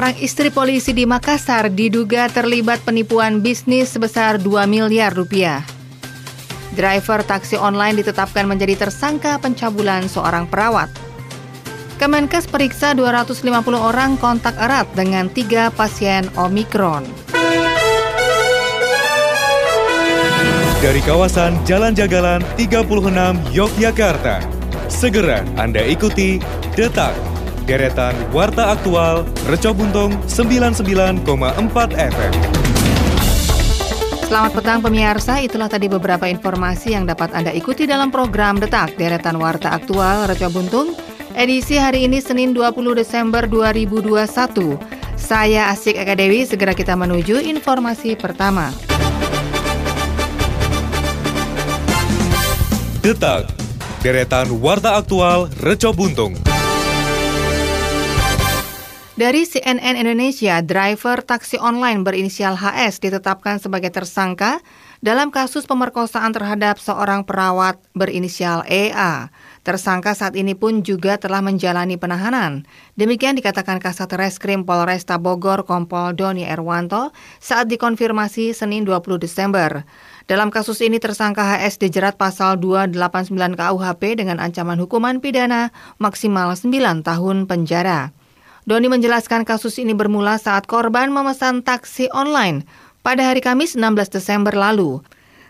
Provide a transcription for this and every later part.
Seorang istri polisi di Makassar diduga terlibat penipuan bisnis sebesar 2 miliar rupiah. Driver taksi online ditetapkan menjadi tersangka pencabulan seorang perawat. Kemenkes periksa 250 orang kontak erat dengan tiga pasien Omikron. Dari kawasan Jalan Jagalan 36 Yogyakarta, segera Anda ikuti Detak deretan Warta Aktual Reco Buntung 99,4 FM. Selamat petang pemirsa, itulah tadi beberapa informasi yang dapat Anda ikuti dalam program Detak Deretan Warta Aktual Reco Buntung edisi hari ini Senin 20 Desember 2021. Saya Asik Eka Dewi, segera kita menuju informasi pertama. Detak, deretan Warta Aktual Reco Buntung. Dari CNN Indonesia, driver taksi online berinisial HS ditetapkan sebagai tersangka dalam kasus pemerkosaan terhadap seorang perawat berinisial EA. Tersangka saat ini pun juga telah menjalani penahanan. Demikian dikatakan Kasat Reskrim Polresta Bogor Kompol Doni Erwanto saat dikonfirmasi Senin 20 Desember. Dalam kasus ini tersangka HS dijerat pasal 289 KUHP dengan ancaman hukuman pidana maksimal 9 tahun penjara. Doni menjelaskan kasus ini bermula saat korban memesan taksi online pada hari Kamis 16 Desember lalu.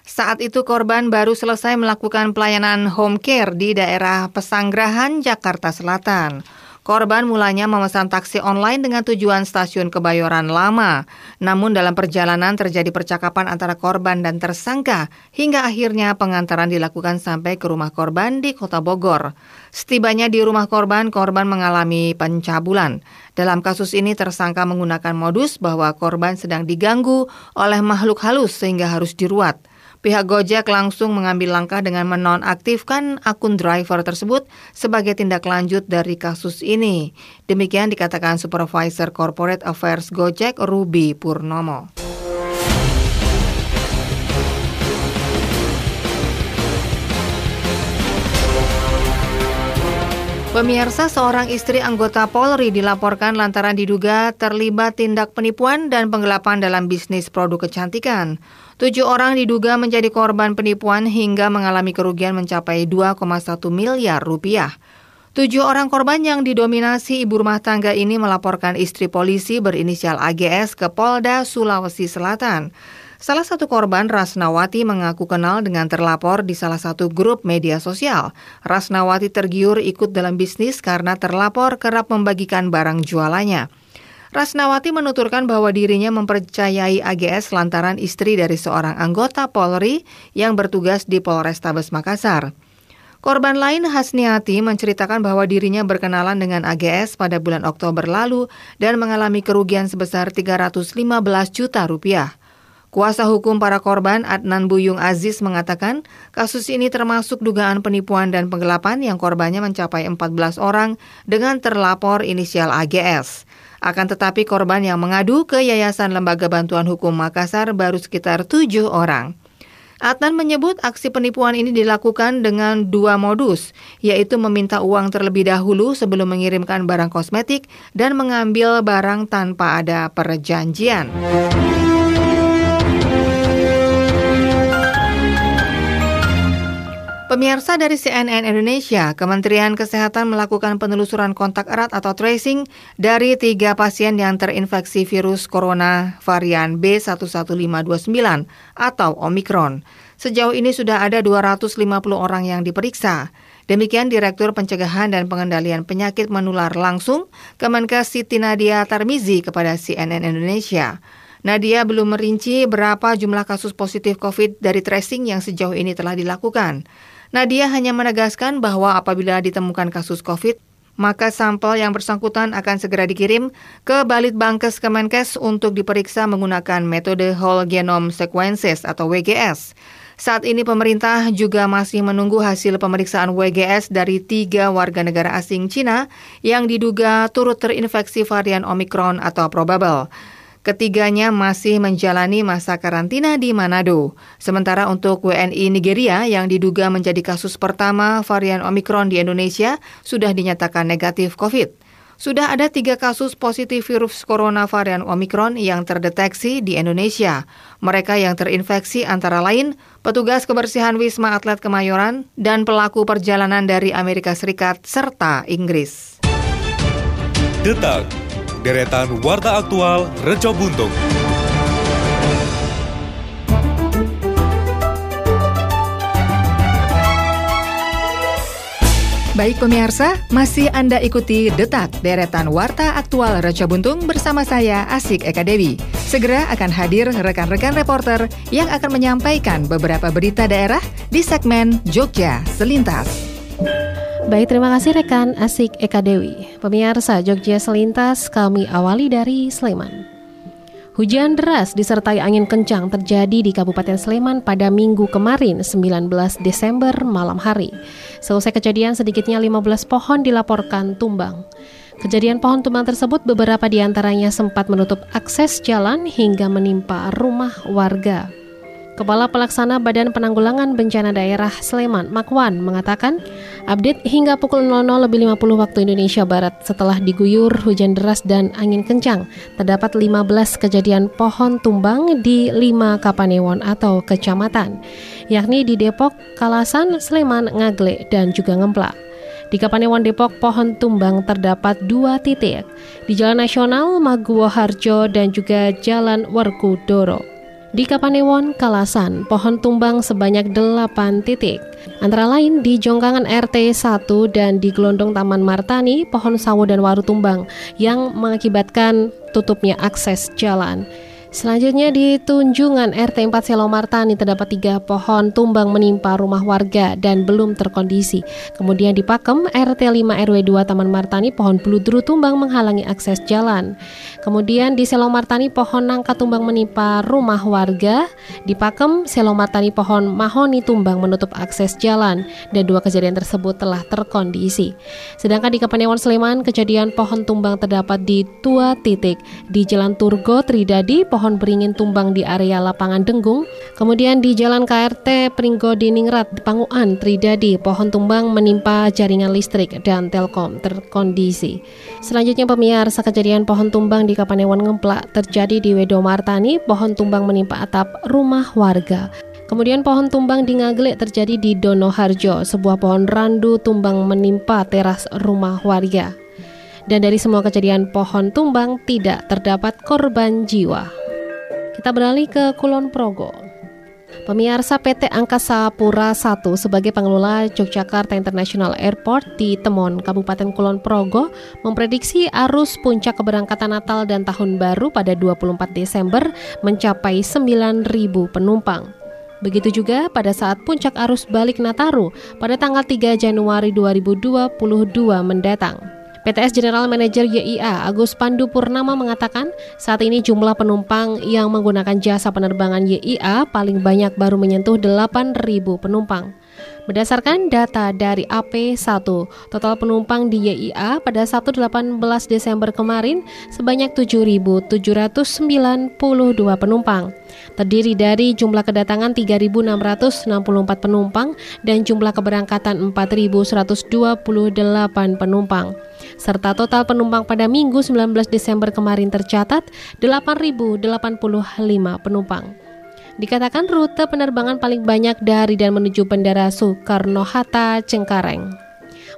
Saat itu korban baru selesai melakukan pelayanan home care di daerah Pesanggerahan, Jakarta Selatan. Korban mulanya memesan taksi online dengan tujuan stasiun Kebayoran Lama. Namun dalam perjalanan terjadi percakapan antara korban dan tersangka hingga akhirnya pengantaran dilakukan sampai ke rumah korban di Kota Bogor. Setibanya di rumah korban, korban mengalami pencabulan. Dalam kasus ini tersangka menggunakan modus bahwa korban sedang diganggu oleh makhluk halus sehingga harus diruat. Pihak Gojek langsung mengambil langkah dengan menonaktifkan akun driver tersebut sebagai tindak lanjut dari kasus ini. Demikian dikatakan Supervisor Corporate Affairs Gojek Ruby Purnomo. Pemirsa seorang istri anggota Polri dilaporkan lantaran diduga terlibat tindak penipuan dan penggelapan dalam bisnis produk kecantikan. Tujuh orang diduga menjadi korban penipuan hingga mengalami kerugian mencapai 2,1 miliar rupiah. Tujuh orang korban yang didominasi ibu rumah tangga ini melaporkan istri polisi berinisial AGS ke Polda Sulawesi Selatan. Salah satu korban, Rasnawati, mengaku kenal dengan terlapor di salah satu grup media sosial. Rasnawati tergiur ikut dalam bisnis karena terlapor kerap membagikan barang jualannya. Rasnawati menuturkan bahwa dirinya mempercayai AGS lantaran istri dari seorang anggota Polri yang bertugas di Polrestabes Makassar. Korban lain Hasniati menceritakan bahwa dirinya berkenalan dengan AGS pada bulan Oktober lalu dan mengalami kerugian sebesar 315 juta rupiah. Kuasa hukum para korban Adnan Buyung Aziz mengatakan kasus ini termasuk dugaan penipuan dan penggelapan yang korbannya mencapai 14 orang dengan terlapor inisial AGS. Akan tetapi korban yang mengadu ke Yayasan Lembaga Bantuan Hukum Makassar baru sekitar tujuh orang. Adnan menyebut aksi penipuan ini dilakukan dengan dua modus, yaitu meminta uang terlebih dahulu sebelum mengirimkan barang kosmetik dan mengambil barang tanpa ada perjanjian. Pemirsa dari CNN Indonesia, Kementerian Kesehatan melakukan penelusuran kontak erat atau tracing dari tiga pasien yang terinfeksi virus corona varian B11529 atau Omicron. Sejauh ini sudah ada 250 orang yang diperiksa. Demikian Direktur Pencegahan dan Pengendalian Penyakit Menular Langsung Kemenkes Siti Nadia Tarmizi kepada CNN Indonesia. Nadia belum merinci berapa jumlah kasus positif COVID dari tracing yang sejauh ini telah dilakukan. Nadia hanya menegaskan bahwa apabila ditemukan kasus COVID, maka sampel yang bersangkutan akan segera dikirim ke Balitbangkes Kemenkes untuk diperiksa menggunakan metode whole genome sequences atau WGS. Saat ini pemerintah juga masih menunggu hasil pemeriksaan WGS dari tiga warga negara asing Cina yang diduga turut terinfeksi varian Omicron atau probable. Ketiganya masih menjalani masa karantina di Manado. Sementara untuk WNI Nigeria yang diduga menjadi kasus pertama varian Omikron di Indonesia sudah dinyatakan negatif COVID. Sudah ada tiga kasus positif virus corona varian Omicron yang terdeteksi di Indonesia. Mereka yang terinfeksi antara lain petugas kebersihan Wisma Atlet Kemayoran dan pelaku perjalanan dari Amerika Serikat serta Inggris. Detak, deretan warta aktual Rejo Buntung. Baik pemirsa, masih Anda ikuti Detak, deretan Warta Aktual Raja Buntung bersama saya Asik Eka Dewi. Segera akan hadir rekan-rekan reporter yang akan menyampaikan beberapa berita daerah di segmen Jogja Selintas. Baik, terima kasih rekan Asik Eka Dewi. Pemirsa Jogja Selintas kami awali dari Sleman. Hujan deras disertai angin kencang terjadi di Kabupaten Sleman pada minggu kemarin 19 Desember malam hari. Selesai kejadian sedikitnya 15 pohon dilaporkan tumbang. Kejadian pohon tumbang tersebut beberapa di antaranya sempat menutup akses jalan hingga menimpa rumah warga. Kepala Pelaksana Badan Penanggulangan Bencana Daerah Sleman, Makwan, mengatakan, update hingga pukul 00 lebih 50 waktu Indonesia Barat setelah diguyur hujan deras dan angin kencang, terdapat 15 kejadian pohon tumbang di 5 kapanewon atau kecamatan, yakni di Depok, Kalasan, Sleman, Ngagle, dan juga Ngemplak. Di Kapanewon Depok, pohon tumbang terdapat dua titik, di Jalan Nasional Maguwo Harjo dan juga Jalan Werkudoro. Di Kapanewon, Kalasan, pohon tumbang sebanyak 8 titik. Antara lain di Jongkangan RT 1 dan di Gelondong Taman Martani, pohon sawo dan waru tumbang yang mengakibatkan tutupnya akses jalan. Selanjutnya di Tunjungan RT 4 Selomartani terdapat tiga pohon tumbang menimpa rumah warga dan belum terkondisi. Kemudian di Pakem RT 5 RW 2 Taman Martani pohon beludru tumbang menghalangi akses jalan. Kemudian di Selomartani pohon nangka tumbang menimpa rumah warga. Di Pakem Selomartani pohon mahoni tumbang menutup akses jalan dan dua kejadian tersebut telah terkondisi. Sedangkan di Kapanewon Sleman kejadian pohon tumbang terdapat di dua titik di Jalan Turgo Tridadi pohon pohon beringin tumbang di area lapangan Denggung. Kemudian di Jalan KRT Pringgo Diningrat, Panguan, Tridadi, pohon tumbang menimpa jaringan listrik dan telkom terkondisi. Selanjutnya pemirsa kejadian pohon tumbang di Kapanewon Ngemplak terjadi di Wedo Martani, pohon tumbang menimpa atap rumah warga. Kemudian pohon tumbang di Ngaglek terjadi di Donoharjo, sebuah pohon randu tumbang menimpa teras rumah warga. Dan dari semua kejadian pohon tumbang tidak terdapat korban jiwa. Kita beralih ke Kulon Progo. Pemirsa PT Angkasa Pura I sebagai pengelola Yogyakarta International Airport di Temon, Kabupaten Kulon Progo, memprediksi arus puncak keberangkatan Natal dan Tahun Baru pada 24 Desember mencapai 9.000 penumpang. Begitu juga pada saat puncak arus balik Nataru pada tanggal 3 Januari 2022 mendatang. PTS General Manager YIA Agus Pandu Purnama mengatakan saat ini jumlah penumpang yang menggunakan jasa penerbangan YIA paling banyak baru menyentuh 8.000 penumpang. Berdasarkan data dari AP1, total penumpang di YIA pada 1-18 Desember kemarin sebanyak 7.792 penumpang. Terdiri dari jumlah kedatangan 3.664 penumpang dan jumlah keberangkatan 4.128 penumpang. Serta total penumpang pada Minggu 19 Desember kemarin tercatat 8.085 penumpang. Dikatakan rute penerbangan paling banyak dari dan menuju Bandara Soekarno-Hatta, Cengkareng.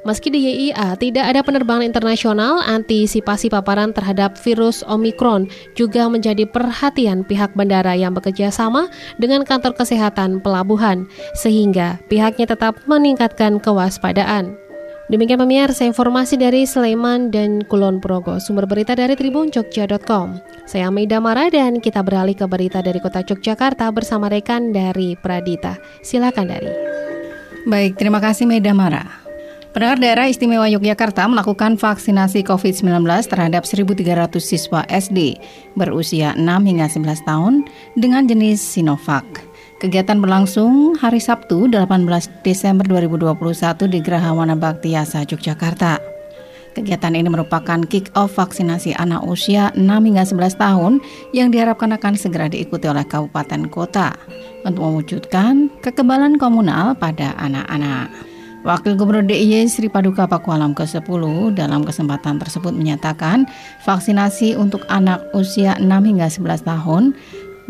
Meski di YIA tidak ada penerbangan internasional, antisipasi paparan terhadap virus Omikron juga menjadi perhatian pihak bandara yang bekerja sama dengan kantor kesehatan pelabuhan, sehingga pihaknya tetap meningkatkan kewaspadaan. Demikian pemirsa informasi dari Sleman dan Kulon Progo. Sumber berita dari Tribun Jogja.com. Saya Maida Mara dan kita beralih ke berita dari Kota Yogyakarta bersama rekan dari Pradita. Silakan dari. Baik, terima kasih Maida Mara. Pendengar daerah istimewa Yogyakarta melakukan vaksinasi COVID-19 terhadap 1.300 siswa SD berusia 6 hingga 11 tahun dengan jenis Sinovac. Kegiatan berlangsung hari Sabtu 18 Desember 2021 di Geraha Wana Bakti Yasa, Yogyakarta. Kegiatan ini merupakan kick-off vaksinasi anak usia 6 hingga 11 tahun yang diharapkan akan segera diikuti oleh kabupaten kota untuk mewujudkan kekebalan komunal pada anak-anak. Wakil Gubernur DIY Sri Paduka Pakualam ke-10 dalam kesempatan tersebut menyatakan vaksinasi untuk anak usia 6 hingga 11 tahun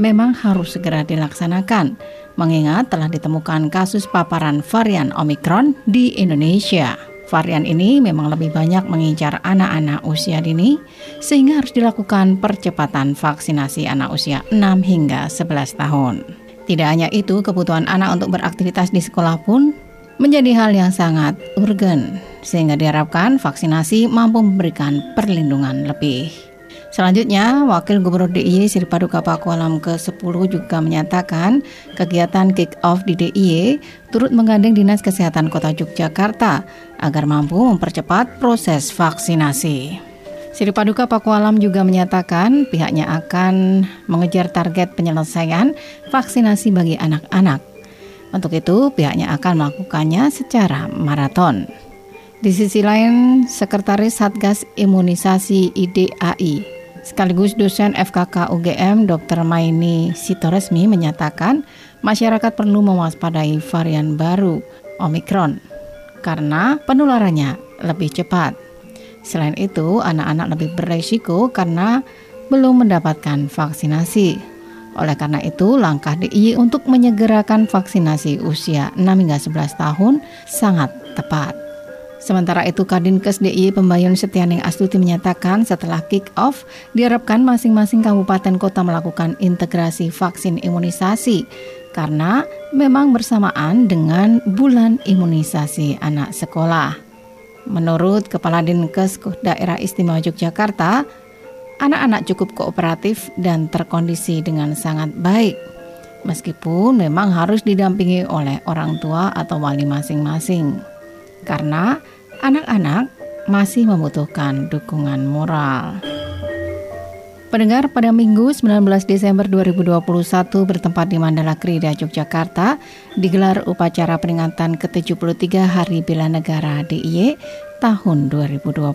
memang harus segera dilaksanakan mengingat telah ditemukan kasus paparan varian Omikron di Indonesia. Varian ini memang lebih banyak mengincar anak-anak usia dini sehingga harus dilakukan percepatan vaksinasi anak usia 6 hingga 11 tahun. Tidak hanya itu, kebutuhan anak untuk beraktivitas di sekolah pun menjadi hal yang sangat urgen, sehingga diharapkan vaksinasi mampu memberikan perlindungan lebih. Selanjutnya, Wakil Gubernur DIY Sri Paduka Pakualam ke-10 juga menyatakan kegiatan kick-off di DIY turut menggandeng Dinas Kesehatan Kota Yogyakarta agar mampu mempercepat proses vaksinasi. Sri Paduka Pakualam juga menyatakan pihaknya akan mengejar target penyelesaian vaksinasi bagi anak-anak untuk itu, pihaknya akan melakukannya secara maraton. Di sisi lain, Sekretaris Satgas Imunisasi IDAI sekaligus dosen FKK UGM Dr. Maini Sitoresmi menyatakan masyarakat perlu mewaspadai varian baru Omikron karena penularannya lebih cepat. Selain itu, anak-anak lebih beresiko karena belum mendapatkan vaksinasi. Oleh karena itu, langkah DIY untuk menyegerakan vaksinasi usia 6 hingga 11 tahun sangat tepat. Sementara itu, Kadinkes DIY Pembayun Setianing Astuti menyatakan setelah kick-off, diharapkan masing-masing kabupaten kota melakukan integrasi vaksin imunisasi karena memang bersamaan dengan bulan imunisasi anak sekolah. Menurut Kepala Dinkes Daerah Istimewa Yogyakarta, anak-anak cukup kooperatif dan terkondisi dengan sangat baik. Meskipun memang harus didampingi oleh orang tua atau wali masing-masing. Karena anak-anak masih membutuhkan dukungan moral. Pendengar pada Minggu 19 Desember 2021 bertempat di Mandala Krida, Yogyakarta digelar upacara peringatan ke-73 Hari Bela Negara DIY tahun 2021.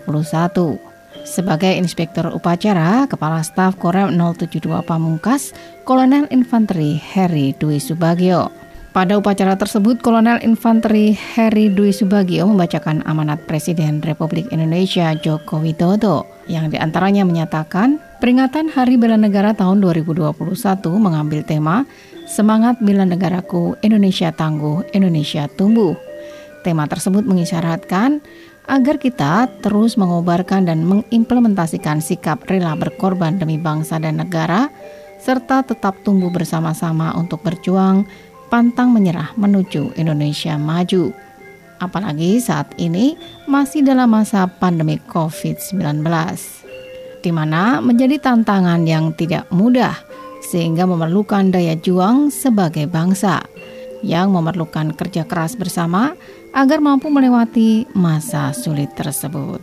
Sebagai Inspektur Upacara, Kepala Staf Korem 072 Pamungkas, Kolonel Infanteri Heri Dwi Subagio. Pada upacara tersebut, Kolonel Infanteri Heri Dwi Subagio membacakan amanat Presiden Republik Indonesia Joko Widodo yang di antaranya menyatakan peringatan Hari Bela Negara tahun 2021 mengambil tema Semangat Bela Negaraku Indonesia Tangguh, Indonesia Tumbuh. Tema tersebut mengisyaratkan agar kita terus mengobarkan dan mengimplementasikan sikap rela berkorban demi bangsa dan negara, serta tetap tumbuh bersama-sama untuk berjuang pantang menyerah menuju Indonesia maju. Apalagi saat ini masih dalam masa pandemi COVID-19, di mana menjadi tantangan yang tidak mudah sehingga memerlukan daya juang sebagai bangsa yang memerlukan kerja keras bersama agar mampu melewati masa sulit tersebut.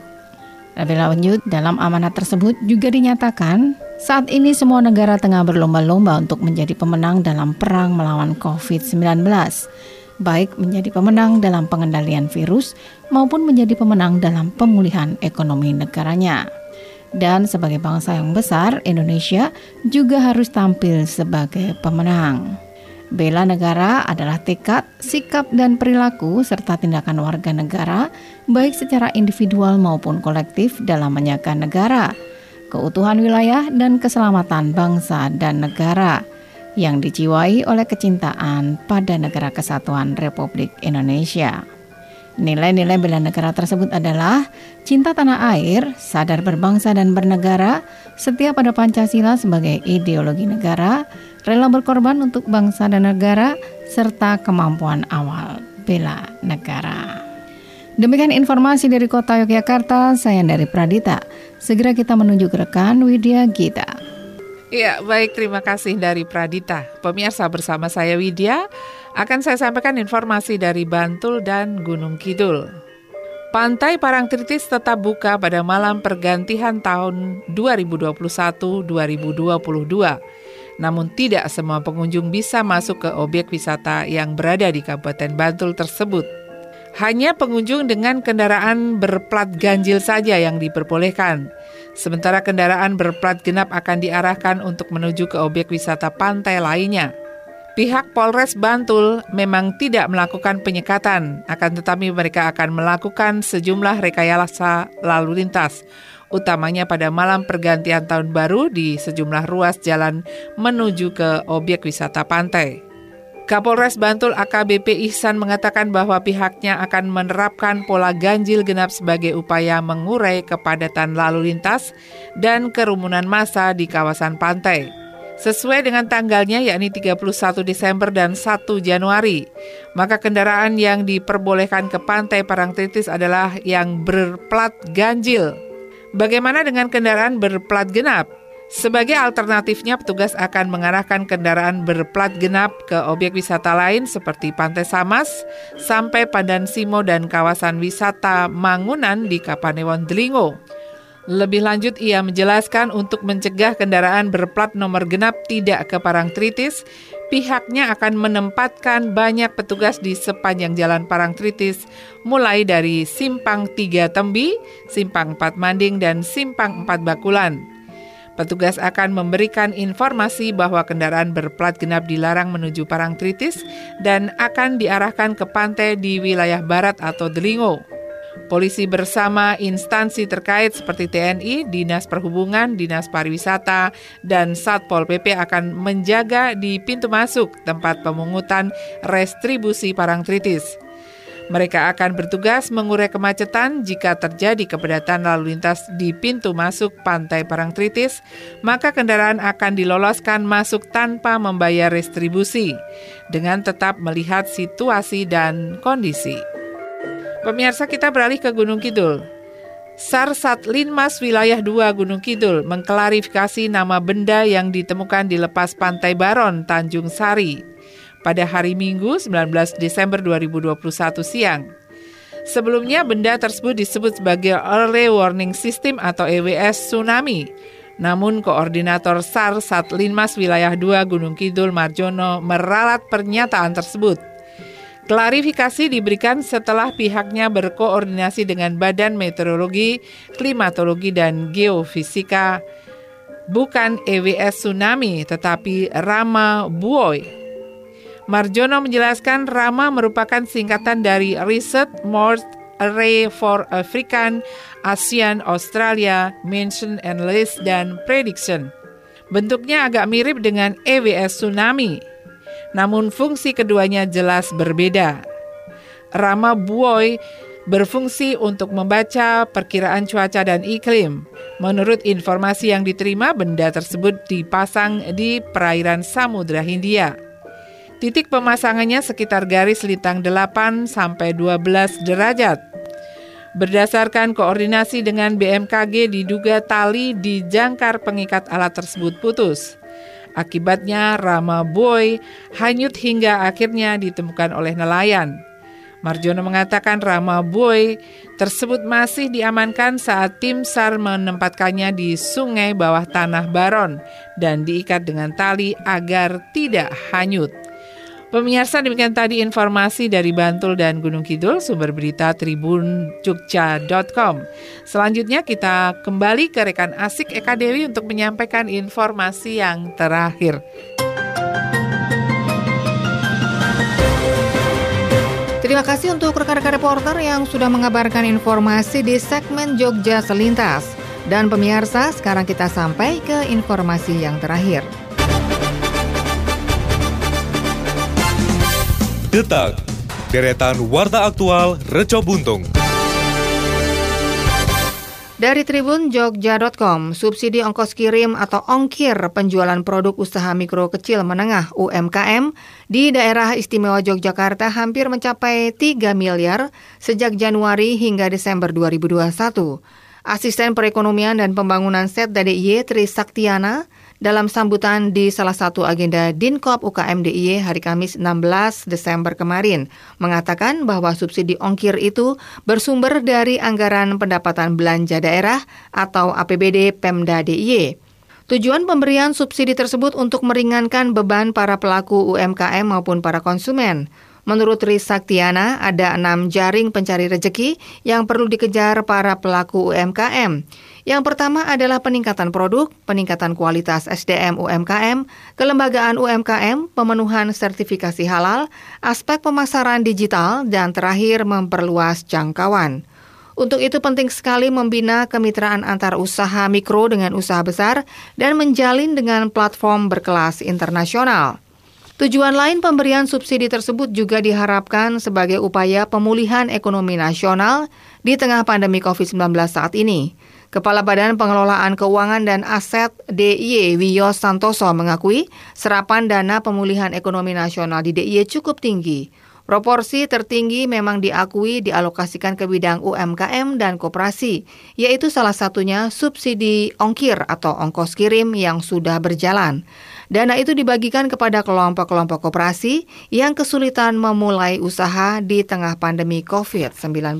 Lebih lanjut, dalam amanat tersebut juga dinyatakan saat ini semua negara tengah berlomba-lomba untuk menjadi pemenang dalam perang melawan COVID-19, baik menjadi pemenang dalam pengendalian virus maupun menjadi pemenang dalam pemulihan ekonomi negaranya. Dan sebagai bangsa yang besar, Indonesia juga harus tampil sebagai pemenang. Bela negara adalah tekad, sikap, dan perilaku serta tindakan warga negara, baik secara individual maupun kolektif dalam menjaga negara, keutuhan wilayah, dan keselamatan bangsa dan negara yang dijiwai oleh kecintaan pada negara kesatuan Republik Indonesia. Nilai-nilai bela negara tersebut adalah cinta tanah air, sadar berbangsa dan bernegara, setia pada Pancasila sebagai ideologi negara, rela berkorban untuk bangsa dan negara, serta kemampuan awal bela negara. Demikian informasi dari kota Yogyakarta, saya dari Pradita. Segera kita menuju ke rekan Widya Gita. Ya, baik terima kasih dari Pradita. Pemirsa bersama saya Widya, akan saya sampaikan informasi dari Bantul dan Gunung Kidul. Pantai Parangtritis tetap buka pada malam pergantian tahun 2021-2022. Namun tidak semua pengunjung bisa masuk ke objek wisata yang berada di Kabupaten Bantul tersebut. Hanya pengunjung dengan kendaraan berplat ganjil saja yang diperbolehkan. Sementara kendaraan berplat genap akan diarahkan untuk menuju ke objek wisata pantai lainnya. Pihak Polres Bantul memang tidak melakukan penyekatan, akan tetapi mereka akan melakukan sejumlah rekayasa lalu lintas, utamanya pada malam pergantian tahun baru di sejumlah ruas jalan menuju ke objek wisata pantai. Kapolres Bantul AKBP Ihsan mengatakan bahwa pihaknya akan menerapkan pola ganjil genap sebagai upaya mengurai kepadatan lalu lintas dan kerumunan massa di kawasan pantai sesuai dengan tanggalnya yakni 31 Desember dan 1 Januari. Maka kendaraan yang diperbolehkan ke Pantai Parangtritis adalah yang berplat ganjil. Bagaimana dengan kendaraan berplat genap? Sebagai alternatifnya, petugas akan mengarahkan kendaraan berplat genap ke objek wisata lain seperti Pantai Samas, sampai Pandan Simo dan kawasan wisata Mangunan di Kapanewon Delingo. Lebih lanjut, ia menjelaskan untuk mencegah kendaraan berplat nomor genap tidak ke Parangtritis, pihaknya akan menempatkan banyak petugas di sepanjang jalan Parangtritis, mulai dari Simpang 3 Tembi, Simpang 4 Manding, dan Simpang 4 Bakulan. Petugas akan memberikan informasi bahwa kendaraan berplat genap dilarang menuju Parangtritis dan akan diarahkan ke pantai di wilayah barat atau Delingo. Polisi bersama instansi terkait seperti TNI, Dinas Perhubungan, Dinas Pariwisata, dan Satpol PP akan menjaga di pintu masuk tempat pemungutan restribusi Parangtritis. Mereka akan bertugas mengurai kemacetan jika terjadi kepadatan lalu lintas di pintu masuk Pantai Parangtritis, maka kendaraan akan diloloskan masuk tanpa membayar restribusi, dengan tetap melihat situasi dan kondisi. Pemirsa kita beralih ke Gunung Kidul. Sarsat Linmas Wilayah 2 Gunung Kidul mengklarifikasi nama benda yang ditemukan di lepas Pantai Baron, Tanjung Sari pada hari Minggu 19 Desember 2021 siang. Sebelumnya benda tersebut disebut sebagai Early Warning System atau EWS Tsunami. Namun koordinator SAR Satlinmas Wilayah 2 Gunung Kidul Marjono meralat pernyataan tersebut. Klarifikasi diberikan setelah pihaknya berkoordinasi dengan Badan Meteorologi, Klimatologi, dan Geofisika, bukan EWS Tsunami, tetapi Rama Buoy. Marjono menjelaskan Rama merupakan singkatan dari Research Mode Array for African, ASEAN, Australia, Mention and List, dan Prediction. Bentuknya agak mirip dengan EWS Tsunami, namun fungsi keduanya jelas berbeda. Rama Buoy berfungsi untuk membaca perkiraan cuaca dan iklim. Menurut informasi yang diterima, benda tersebut dipasang di perairan Samudra Hindia. Titik pemasangannya sekitar garis lintang 8 sampai 12 derajat. Berdasarkan koordinasi dengan BMKG diduga tali di jangkar pengikat alat tersebut putus. Akibatnya Rama Boy hanyut hingga akhirnya ditemukan oleh nelayan. Marjono mengatakan Rama Boy tersebut masih diamankan saat tim SAR menempatkannya di sungai bawah tanah Baron dan diikat dengan tali agar tidak hanyut. Pemirsa demikian tadi informasi dari Bantul dan Gunung Kidul, sumber berita tribunjogja.com. Selanjutnya kita kembali ke rekan Asik Eka Dewi untuk menyampaikan informasi yang terakhir. Terima kasih untuk rekan-rekan reporter yang sudah mengabarkan informasi di segmen Jogja Selintas. Dan pemirsa, sekarang kita sampai ke informasi yang terakhir. Detak, deretan warta aktual Reco Buntung. Dari Tribun Jogja.com, subsidi ongkos kirim atau ongkir penjualan produk usaha mikro kecil menengah UMKM di daerah istimewa Yogyakarta hampir mencapai 3 miliar sejak Januari hingga Desember 2021. Asisten Perekonomian dan Pembangunan Set DIY Tri Saktiana dalam sambutan di salah satu agenda Dinkop UKM DIY hari Kamis 16 Desember kemarin mengatakan bahwa subsidi ongkir itu bersumber dari anggaran pendapatan belanja daerah atau APBD Pemda DIY. Tujuan pemberian subsidi tersebut untuk meringankan beban para pelaku UMKM maupun para konsumen. Menurut Saktiana, ada enam jaring pencari rejeki yang perlu dikejar para pelaku UMKM. Yang pertama adalah peningkatan produk, peningkatan kualitas SDM UMKM, kelembagaan UMKM, pemenuhan sertifikasi halal, aspek pemasaran digital, dan terakhir memperluas jangkauan. Untuk itu penting sekali membina kemitraan antar usaha mikro dengan usaha besar dan menjalin dengan platform berkelas internasional. Tujuan lain pemberian subsidi tersebut juga diharapkan sebagai upaya pemulihan ekonomi nasional di tengah pandemi COVID-19 saat ini. Kepala Badan Pengelolaan Keuangan dan Aset DIY Wiyos Santoso mengakui serapan dana pemulihan ekonomi nasional di DIY cukup tinggi. Proporsi tertinggi memang diakui dialokasikan ke bidang UMKM dan koperasi, yaitu salah satunya subsidi ongkir atau ongkos kirim yang sudah berjalan. Dana itu dibagikan kepada kelompok-kelompok koperasi yang kesulitan memulai usaha di tengah pandemi COVID-19.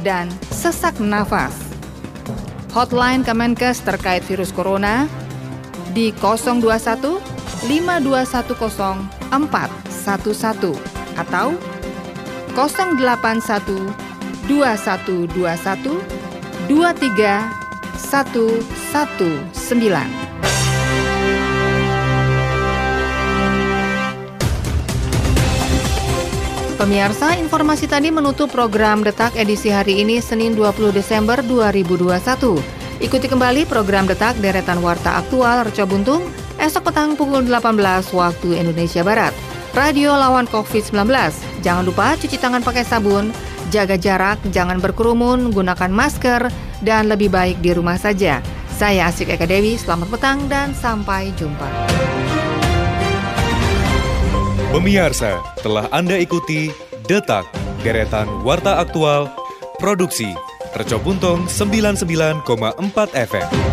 dan sesak nafas. Hotline Kemenkes terkait virus corona di 021 5210 411 atau 081 2121 23119. Pemirsa, informasi tadi menutup program Detak edisi hari ini Senin 20 Desember 2021. Ikuti kembali program Detak deretan Warta Aktual Reco Buntung esok petang pukul 18 waktu Indonesia Barat. Radio lawan COVID-19. Jangan lupa cuci tangan pakai sabun, jaga jarak, jangan berkerumun, gunakan masker, dan lebih baik di rumah saja. Saya Asik Eka Dewi, selamat petang dan sampai jumpa. Pemirsa, telah Anda ikuti Detak, Deretan Warta Aktual, Produksi, Reco Buntung 99,4 FM.